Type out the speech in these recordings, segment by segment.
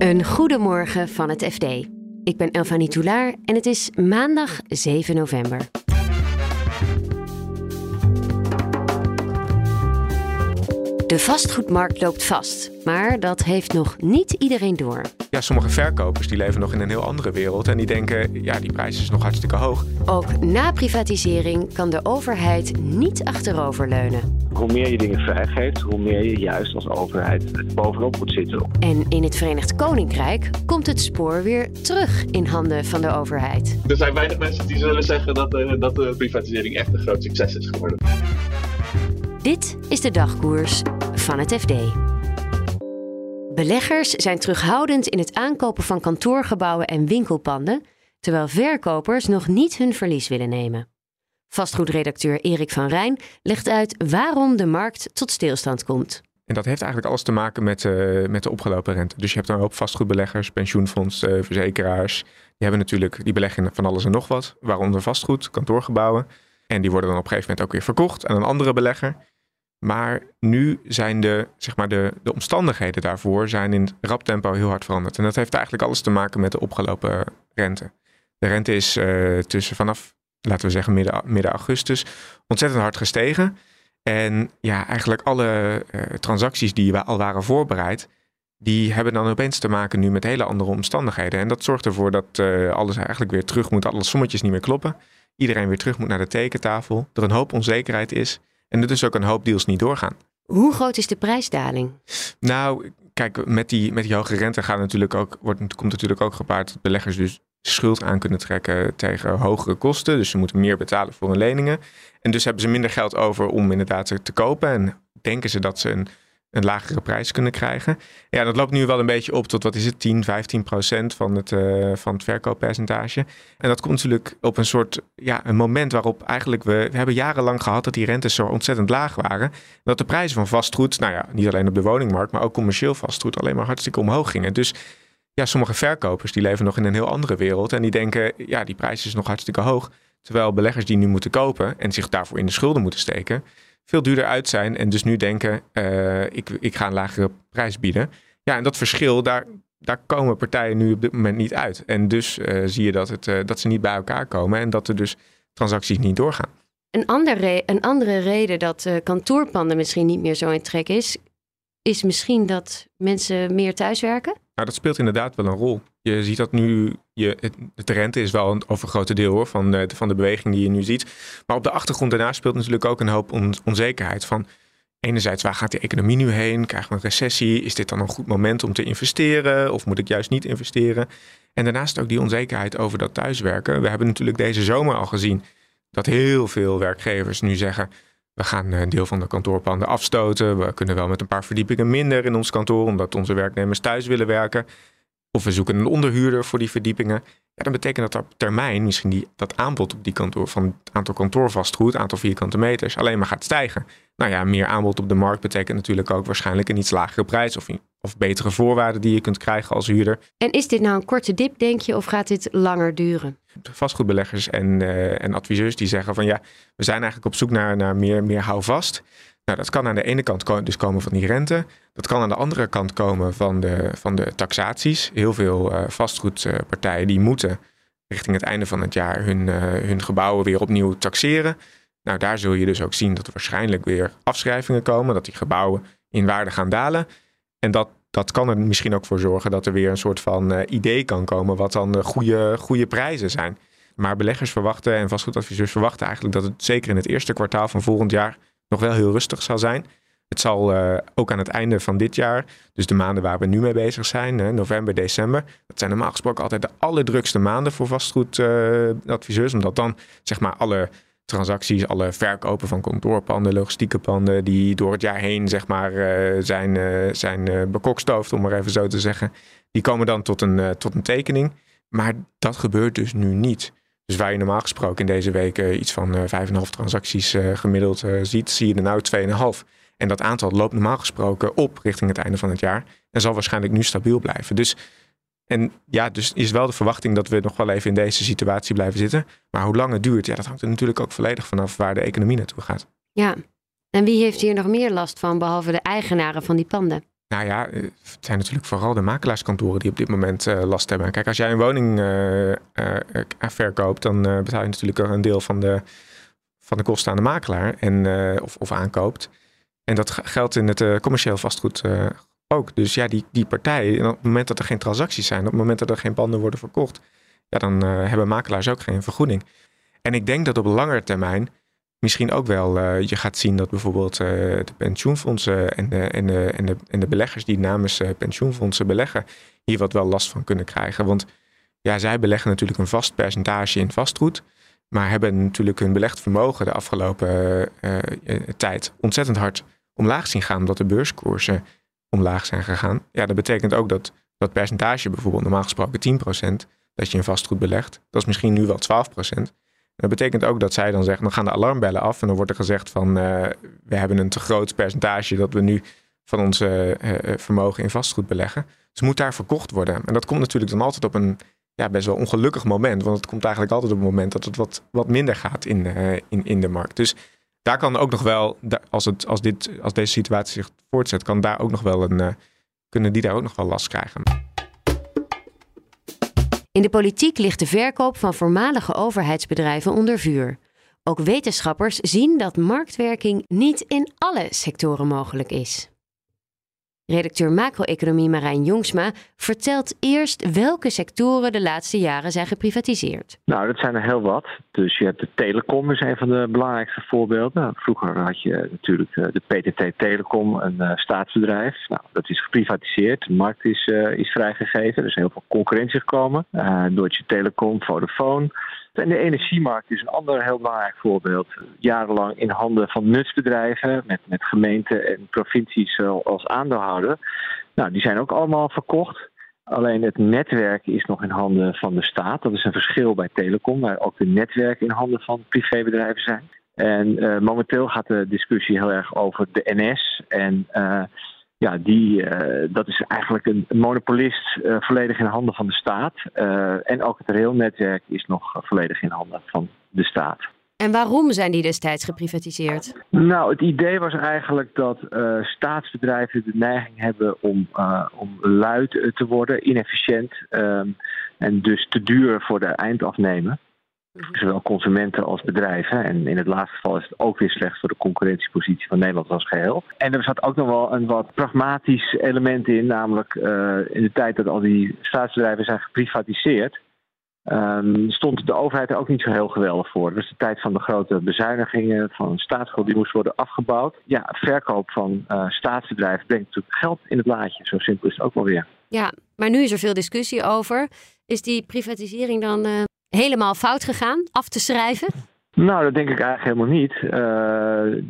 Een goedemorgen van het FD. Ik ben Elfanie Toulaar en het is maandag 7 november. De vastgoedmarkt loopt vast, maar dat heeft nog niet iedereen door. Ja, sommige verkopers die leven nog in een heel andere wereld en die denken, ja, die prijs is nog hartstikke hoog. Ook na privatisering kan de overheid niet achteroverleunen. Hoe meer je dingen vrijgeeft, hoe meer je juist als overheid bovenop moet zitten. En in het Verenigd Koninkrijk komt het spoor weer terug in handen van de overheid. Er zijn weinig mensen die zullen zeggen dat, uh, dat de privatisering echt een groot succes is geworden. Dit is de dagkoers van het FD. Beleggers zijn terughoudend in het aankopen van kantoorgebouwen en winkelpanden, terwijl verkopers nog niet hun verlies willen nemen. Vastgoedredacteur Erik van Rijn legt uit waarom de markt tot stilstand komt. En dat heeft eigenlijk alles te maken met, uh, met de opgelopen rente. Dus je hebt een hoop vastgoedbeleggers, pensioenfondsen, uh, verzekeraars. Die hebben natuurlijk, die beleggen van alles en nog wat, waaronder vastgoed, kantoorgebouwen. En die worden dan op een gegeven moment ook weer verkocht aan een andere belegger. Maar nu zijn de, zeg maar de, de omstandigheden daarvoor zijn in rap tempo heel hard veranderd. En dat heeft eigenlijk alles te maken met de opgelopen rente. De rente is uh, tussen vanaf, laten we zeggen, midden, midden augustus ontzettend hard gestegen. En ja, eigenlijk alle uh, transacties die al waren voorbereid, die hebben dan opeens te maken nu met hele andere omstandigheden. En dat zorgt ervoor dat uh, alles eigenlijk weer terug moet, alle sommetjes niet meer kloppen. Iedereen weer terug moet naar de tekentafel. Er een hoop onzekerheid is. En er dus ook een hoop deals niet doorgaan. Hoe groot is de prijsdaling? Nou, kijk, met die, met die hoge rente gaat natuurlijk ook, wordt, komt natuurlijk ook gepaard dat beleggers dus schuld aan kunnen trekken tegen hogere kosten. Dus ze moeten meer betalen voor hun leningen. En dus hebben ze minder geld over om inderdaad te kopen. En denken ze dat ze een een lagere prijs kunnen krijgen. Ja, dat loopt nu wel een beetje op tot wat is het, 10, 15 procent van het, uh, van het verkooppercentage. En dat komt natuurlijk op een soort, ja, een moment waarop eigenlijk we, we hebben jarenlang gehad dat die rentes zo ontzettend laag waren. Dat de prijzen van vastgoed, nou ja, niet alleen op de woningmarkt, maar ook commercieel vastgoed alleen maar hartstikke omhoog gingen. Dus ja, sommige verkopers die leven nog in een heel andere wereld en die denken, ja, die prijs is nog hartstikke hoog. Terwijl beleggers die nu moeten kopen en zich daarvoor in de schulden moeten steken, veel duurder uit zijn en dus nu denken, uh, ik, ik ga een lagere prijs bieden. Ja, en dat verschil, daar, daar komen partijen nu op dit moment niet uit. En dus uh, zie je dat, het, uh, dat ze niet bij elkaar komen en dat er dus transacties niet doorgaan. Een, ander een andere reden dat kantoorpanden misschien niet meer zo in trek is, is misschien dat mensen meer thuiswerken? Nou, dat speelt inderdaad wel een rol. Je ziet dat nu, je, rente is wel een overgrote deel hoor, van, de, van de beweging die je nu ziet. Maar op de achtergrond daarna speelt natuurlijk ook een hoop on, onzekerheid van... Enerzijds, waar gaat de economie nu heen? Krijgen we een recessie? Is dit dan een goed moment om te investeren? Of moet ik juist niet investeren? En daarnaast ook die onzekerheid over dat thuiswerken. We hebben natuurlijk deze zomer al gezien dat heel veel werkgevers nu zeggen we gaan een deel van de kantoorpanden afstoten. We kunnen wel met een paar verdiepingen minder in ons kantoor, omdat onze werknemers thuis willen werken. Of we zoeken een onderhuurder voor die verdiepingen. Ja, dan betekent dat op termijn misschien die, dat aanbod op die kantoor van het aantal kantoorvastgoed, aantal vierkante meters, alleen maar gaat stijgen. Nou ja, meer aanbod op de markt betekent natuurlijk ook waarschijnlijk een iets lagere prijs of, of betere voorwaarden die je kunt krijgen als huurder. En is dit nou een korte dip, denk je, of gaat dit langer duren? Vastgoedbeleggers en, uh, en adviseurs die zeggen van ja, we zijn eigenlijk op zoek naar, naar meer, meer houvast. Nou, dat kan aan de ene kant dus komen van die rente. Dat kan aan de andere kant komen van de, van de taxaties. Heel veel uh, vastgoedpartijen die moeten richting het einde van het jaar hun, uh, hun gebouwen weer opnieuw taxeren. Nou, daar zul je dus ook zien dat er waarschijnlijk weer afschrijvingen komen, dat die gebouwen in waarde gaan dalen. En dat, dat kan er misschien ook voor zorgen dat er weer een soort van uh, idee kan komen wat dan de goede, goede prijzen zijn. Maar beleggers verwachten en vastgoedadviseurs verwachten eigenlijk dat het zeker in het eerste kwartaal van volgend jaar nog wel heel rustig zal zijn. Het zal uh, ook aan het einde van dit jaar, dus de maanden waar we nu mee bezig zijn, hè, november, december, dat zijn normaal gesproken altijd de allerdrukste maanden voor vastgoedadviseurs, omdat dan zeg maar alle transacties, alle verkopen van kantoorpanden, logistieke panden, die door het jaar heen zeg maar uh, zijn, zijn bekokstoofd, om maar even zo te zeggen, die komen dan tot een, tot een tekening. Maar dat gebeurt dus nu niet. Dus waar je normaal gesproken in deze week iets van uh, 5,5 transacties uh, gemiddeld uh, ziet, zie je er nou 2,5. En dat aantal loopt normaal gesproken op richting het einde van het jaar. En zal waarschijnlijk nu stabiel blijven. Dus, en ja, dus is wel de verwachting dat we nog wel even in deze situatie blijven zitten. Maar hoe lang het duurt, ja, dat hangt er natuurlijk ook volledig vanaf waar de economie naartoe gaat. Ja, en wie heeft hier nog meer last van, behalve de eigenaren van die panden? Nou ja, het zijn natuurlijk vooral de makelaarskantoren die op dit moment last hebben. Kijk, als jij een woning verkoopt, dan betaal je natuurlijk een deel van de, van de kosten aan de makelaar en, of, of aankoopt. En dat geldt in het commercieel vastgoed ook. Dus ja, die, die partijen, op het moment dat er geen transacties zijn, op het moment dat er geen panden worden verkocht, ja, dan uh, hebben makelaars ook geen vergoeding. En ik denk dat op langere termijn misschien ook wel uh, je gaat zien dat bijvoorbeeld uh, de pensioenfondsen en de, en, de, en, de, en de beleggers die namens pensioenfondsen beleggen, hier wat wel last van kunnen krijgen. Want ja, zij beleggen natuurlijk een vast percentage in vastgoed. Maar hebben natuurlijk hun belegd vermogen de afgelopen tijd ontzettend hard omlaag zien gaan. Omdat de beurskoersen omlaag zijn gegaan. Ja, dat betekent ook dat dat percentage, bijvoorbeeld normaal gesproken 10%, dat je in vastgoed belegt, dat is misschien nu wel 12%. dat betekent ook dat zij dan zeggen, dan gaan de alarmbellen af en dan wordt er gezegd van, uh, we hebben een te groot percentage dat we nu van ons uh, vermogen in vastgoed beleggen. Dus moet daar verkocht worden. En dat komt natuurlijk dan altijd op een ja, best wel ongelukkig moment, want het komt eigenlijk altijd op het moment dat het wat, wat minder gaat in, in, in de markt. Dus daar kan ook nog wel, als, het, als, dit, als deze situatie zich voortzet, kan daar ook nog wel een, uh, kunnen die daar ook nog wel last krijgen. In de politiek ligt de verkoop van voormalige overheidsbedrijven onder vuur. Ook wetenschappers zien dat marktwerking niet in alle sectoren mogelijk is. Redacteur macro-economie Marijn Jongsma vertelt eerst welke sectoren de laatste jaren zijn geprivatiseerd. Nou, dat zijn er heel wat. Dus je hebt de telecom, is een van de belangrijkste voorbeelden. Vroeger had je natuurlijk eh, de PTT Telecom, een uh, staatsbedrijf. Nou, dat is geprivatiseerd. De markt is, uh, is vrijgegeven. Er is heel veel concurrentie gekomen. Uh, Deutsche Telekom, Vodafone. En de energiemarkt is een ander heel belangrijk voorbeeld. Jarenlang in handen van nutsbedrijven, met, met gemeenten en provincies als aandeelhouder. Nou, die zijn ook allemaal verkocht. Alleen het netwerk is nog in handen van de staat. Dat is een verschil bij telecom, waar ook de netwerken in handen van privébedrijven zijn. En uh, momenteel gaat de discussie heel erg over de NS en uh, ja, die, uh, dat is eigenlijk een monopolist uh, volledig in handen van de staat. Uh, en ook het railnetwerk is nog volledig in handen van de staat. En waarom zijn die destijds geprivatiseerd? Nou, het idee was eigenlijk dat staatsbedrijven de neiging hebben om, om luid te worden, inefficiënt um, en dus te duur voor de eindafnemer. Mhm. Zowel consumenten als bedrijven. En in het laatste geval is het ook weer slecht voor de concurrentiepositie van Nederland als geheel. En er zat ook nog wel een wat pragmatisch element in, namelijk uh, in de tijd dat al die staatsbedrijven zijn geprivatiseerd. Um, stond de overheid er ook niet zo heel geweldig voor. Dus de tijd van de grote bezuinigingen, van staatsschuld die moest worden afgebouwd. Ja, verkoop van uh, staatsbedrijven brengt natuurlijk geld in het laadje. Zo simpel is het ook wel weer. Ja, maar nu is er veel discussie over. Is die privatisering dan uh, helemaal fout gegaan, af te schrijven? Nou, dat denk ik eigenlijk helemaal niet. Uh,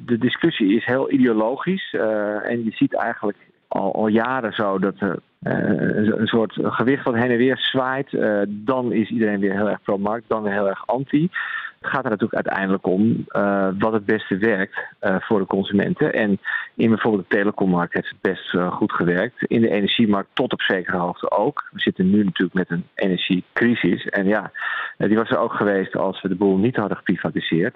de discussie is heel ideologisch. Uh, en je ziet eigenlijk al, al jaren zo dat er uh, een soort gewicht wat heen en weer zwaait. dan is iedereen weer heel erg pro-markt, dan weer heel erg anti. Het gaat er natuurlijk uiteindelijk om uh, wat het beste werkt uh, voor de consumenten. En in bijvoorbeeld de telecommarkt heeft het best uh, goed gewerkt. In de energiemarkt tot op zekere hoogte ook. We zitten nu natuurlijk met een energiecrisis. En ja, die was er ook geweest als we de boel niet hadden geprivatiseerd.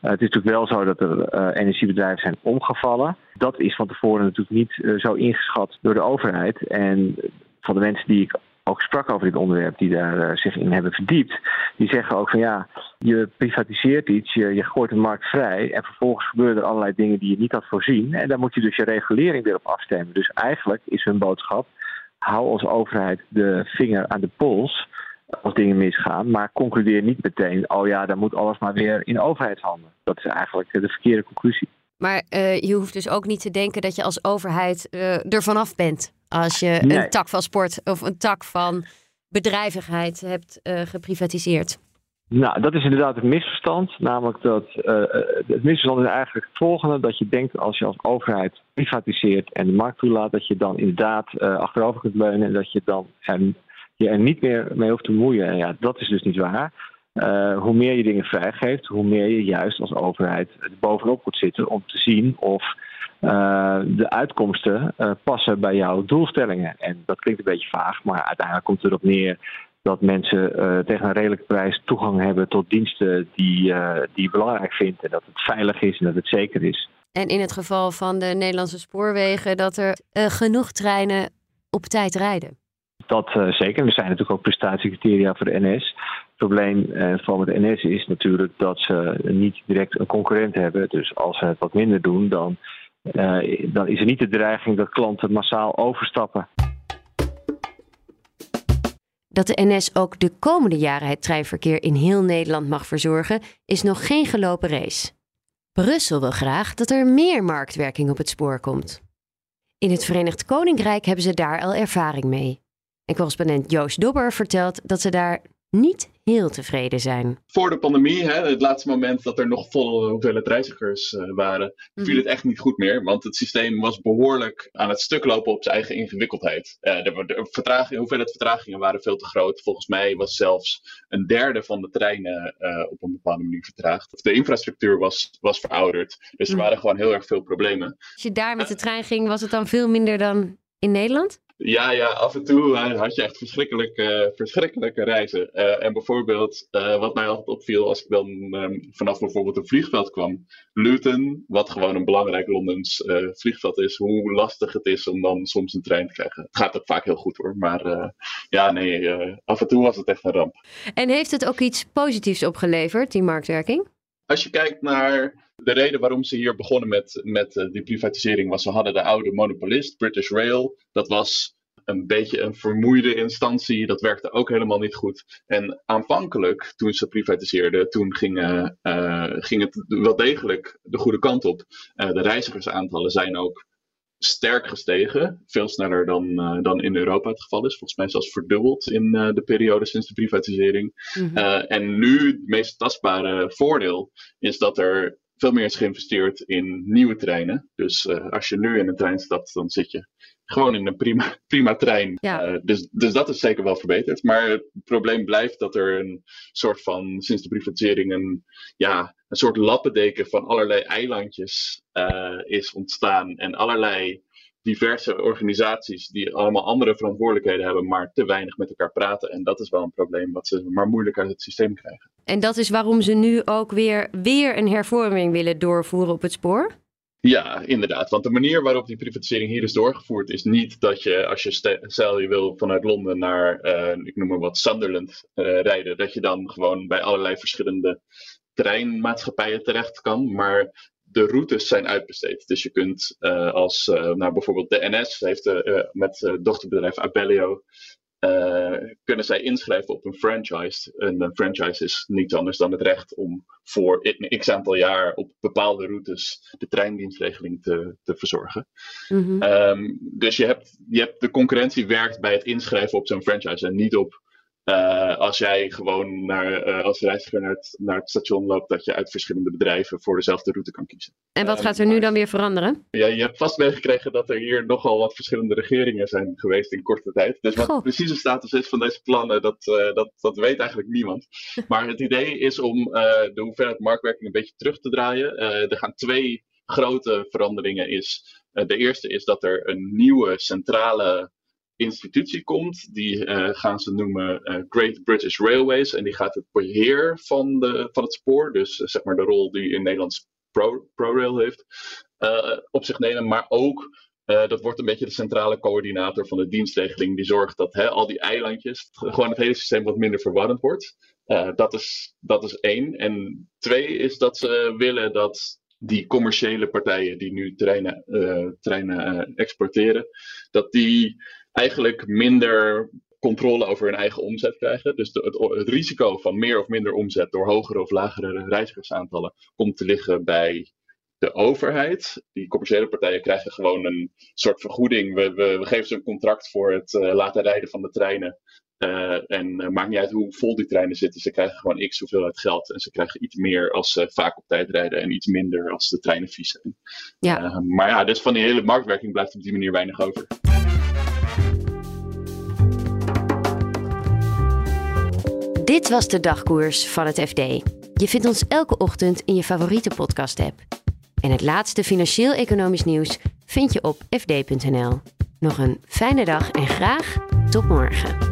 het is natuurlijk wel zo dat er energiebedrijven zijn omgevallen. Dat is van tevoren natuurlijk niet zo ingeschat door de overheid. En van de mensen die ik ook sprak over dit onderwerp, die daar uh, zich in hebben verdiept, die zeggen ook van ja, je privatiseert iets, je, gooit de markt vrij en vervolgens gebeuren er allerlei dingen die je niet had voorzien. En daar moet je dus je regulering weer op afstemmen. Dus eigenlijk is hun boodschap, hou als overheid de vinger aan de pols als dingen misgaan, maar concludeer niet meteen, oh ja, dan moet alles maar weer in overheidshanden. Dat is eigenlijk de verkeerde conclusie. Maar uh, je hoeft dus ook niet te denken dat je als overheid uh, er vanaf bent. Als je nee. een tak van sport of een tak van bedrijvigheid hebt uh, geprivatiseerd. Nou, dat is inderdaad het misverstand. Namelijk dat het misverstand is eigenlijk het volgende: dat je denkt als je als overheid privatiseert en de markt toelaat, dat je dan inderdaad achterover kunt leunen en dat je dan er, je er niet meer mee hoeft te moeien. En ja, dat is dus niet waar. Uh, hoe meer je dingen vrijgeeft, hoe meer je juist als overheid er bovenop moet zitten om te zien of uh, de uitkomsten uh, passen bij jouw doelstellingen. En dat klinkt een beetje vaag, maar uiteindelijk komt het erop neer dat mensen tegen een redelijke prijs toegang hebben tot diensten die, die je belangrijk vindt en dat het veilig is en dat het zeker is. En in het geval van de Nederlandse spoorwegen dat er genoeg treinen op tijd rijden. Dat zeker. Er zijn natuurlijk ook prestatiecriteria voor de NS. Het probleem van de NS is natuurlijk dat ze niet direct een concurrent hebben. Dus als ze het wat minder doen, dan, dan is er niet de dreiging dat klanten massaal overstappen. Dat de NS ook de komende jaren het treinverkeer in heel Nederland mag verzorgen, is nog geen gelopen race. Brussel wil graag dat er meer marktwerking op het spoor komt. In het Verenigd Koninkrijk hebben ze daar al ervaring mee. En correspondent Joost Dobber vertelt dat ze daar niet heel tevreden zijn. Voor de pandemie, hè, het laatste moment dat er nog volle hoeveelheid reizigers uh, waren, viel mhm. het echt niet goed meer. Want het systeem was behoorlijk aan het stuk lopen op zijn eigen ingewikkeldheid. Uh, de, de vertraging, hoeveelheid vertragingen waren veel te groot. Volgens mij was zelfs een derde van de treinen uh, op een bepaalde manier vertraagd. De infrastructuur was, was verouderd. Dus er mhm. waren gewoon heel erg veel problemen. Als je daar met de trein ging, was het dan veel minder dan in Nederland? Ja, ja, af en toe had je echt verschrikkelijke, verschrikkelijke reizen. Uh, en bijvoorbeeld, uh, wat mij altijd opviel als ik dan um, vanaf bijvoorbeeld een vliegveld kwam. Luton, wat gewoon een belangrijk Londens vliegveld is, hoe lastig het is om dan soms een trein te krijgen. Het gaat ook vaak heel goed hoor, maar ja, nee, af en toe was het echt een ramp. En heeft het ook iets positiefs opgeleverd, die marktwerking? Als je kijkt naar de reden waarom ze hier begonnen met, met uh, die privatisering was, ze hadden de oude monopolist, British Rail. Dat was een beetje een vermoeide instantie. Dat werkte ook helemaal niet goed. En aanvankelijk, toen ze privatiseerden, toen ging, uh, ging het wel degelijk de goede kant op. Uh, de reizigersaantallen zijn ook sterk gestegen. Veel sneller dan, uh, dan in Europa het geval is. Volgens mij zelfs verdubbeld in uh, de periode sinds de privatisering. Mm -hmm. uh, en nu het meest tastbare voordeel is dat er veel meer is geïnvesteerd in nieuwe treinen. Dus als je nu in een trein stapt, dan zit je gewoon in een prima, prima trein. Ja. dus, dus dat is zeker wel verbeterd. Maar het probleem blijft dat er een soort van, sinds de privatisering, een, ja, een soort lappendeken van allerlei eilandjes is ontstaan. En allerlei diverse organisaties die allemaal andere verantwoordelijkheden hebben, maar te weinig met elkaar praten. En dat is wel een probleem wat ze maar moeilijk uit het systeem krijgen. En dat is waarom ze nu ook weer, weer een hervorming willen doorvoeren op het spoor? Ja, inderdaad. Want de manier waarop die privatisering hier is doorgevoerd is niet dat je, als je stel je wil vanuit Londen naar, uh, ik noem maar wat, Sunderland uh, rijden, dat je dan gewoon bij allerlei verschillende treinmaatschappijen terecht kan. Maar de routes zijn uitbesteed. Dus je kunt uh, als, uh, nou bijvoorbeeld de NS heeft met dochterbedrijf Abellio, kunnen zij inschrijven op een franchise. En een franchise is niets anders dan het recht om voor een x aantal jaar op bepaalde routes de treindienstregeling te, te verzorgen. Mm -hmm. um, dus je hebt, je hebt de concurrentie werkt bij het inschrijven op zo'n franchise en niet op uh, als jij gewoon naar, uh, als reiziger naar het, naar het station loopt, dat je uit verschillende bedrijven voor dezelfde route kan kiezen. En wat gaat er nu dan weer veranderen? Ja, je hebt vast meegekregen dat er hier nogal wat verschillende regeringen zijn geweest in korte tijd. Dus wat de precieze status is van deze plannen, dat, uh, dat, dat weet eigenlijk niemand. Maar het idee is om de hoeveelheid marktwerking een beetje terug te draaien. er gaan twee grote veranderingen. Is, de eerste is dat er een nieuwe centrale institutie komt. Die uh, gaan ze noemen uh, Great British Railways. En die gaat het beheer van, de, van het spoor, dus uh, zeg maar de rol die in Nederlands Pro, ProRail heeft, op zich nemen. Maar ook, dat wordt een beetje de centrale coördinator van de dienstregeling. Die zorgt dat hè, al die eilandjes, gewoon het hele systeem wat minder verwarrend wordt. dat, is, dat is één. En twee is dat ze willen dat die commerciële partijen die nu treinen, treinen exporteren, dat die eigenlijk minder controle over hun eigen omzet krijgen. Dus de, het, het, risico van meer of minder omzet door hogere of lagere reizigersaantallen komt te liggen bij de overheid. Die commerciële partijen krijgen gewoon een soort vergoeding. We, we, we geven ze een contract voor het uh, laten rijden van de treinen. Uh, en uh, maakt niet uit hoe vol die treinen zitten. Ze krijgen gewoon x hoeveelheid geld. En ze krijgen iets meer als ze vaak op tijd rijden. En iets minder als de treinen vies zijn. Ja. maar ja, dus van die hele marktwerking blijft op die manier weinig over. Dit was de dagkoers van het FD. Je vindt ons elke ochtend in je favoriete podcast-app. En het laatste financieel-economisch nieuws vind je op fd.nl. Nog een fijne dag en graag tot morgen.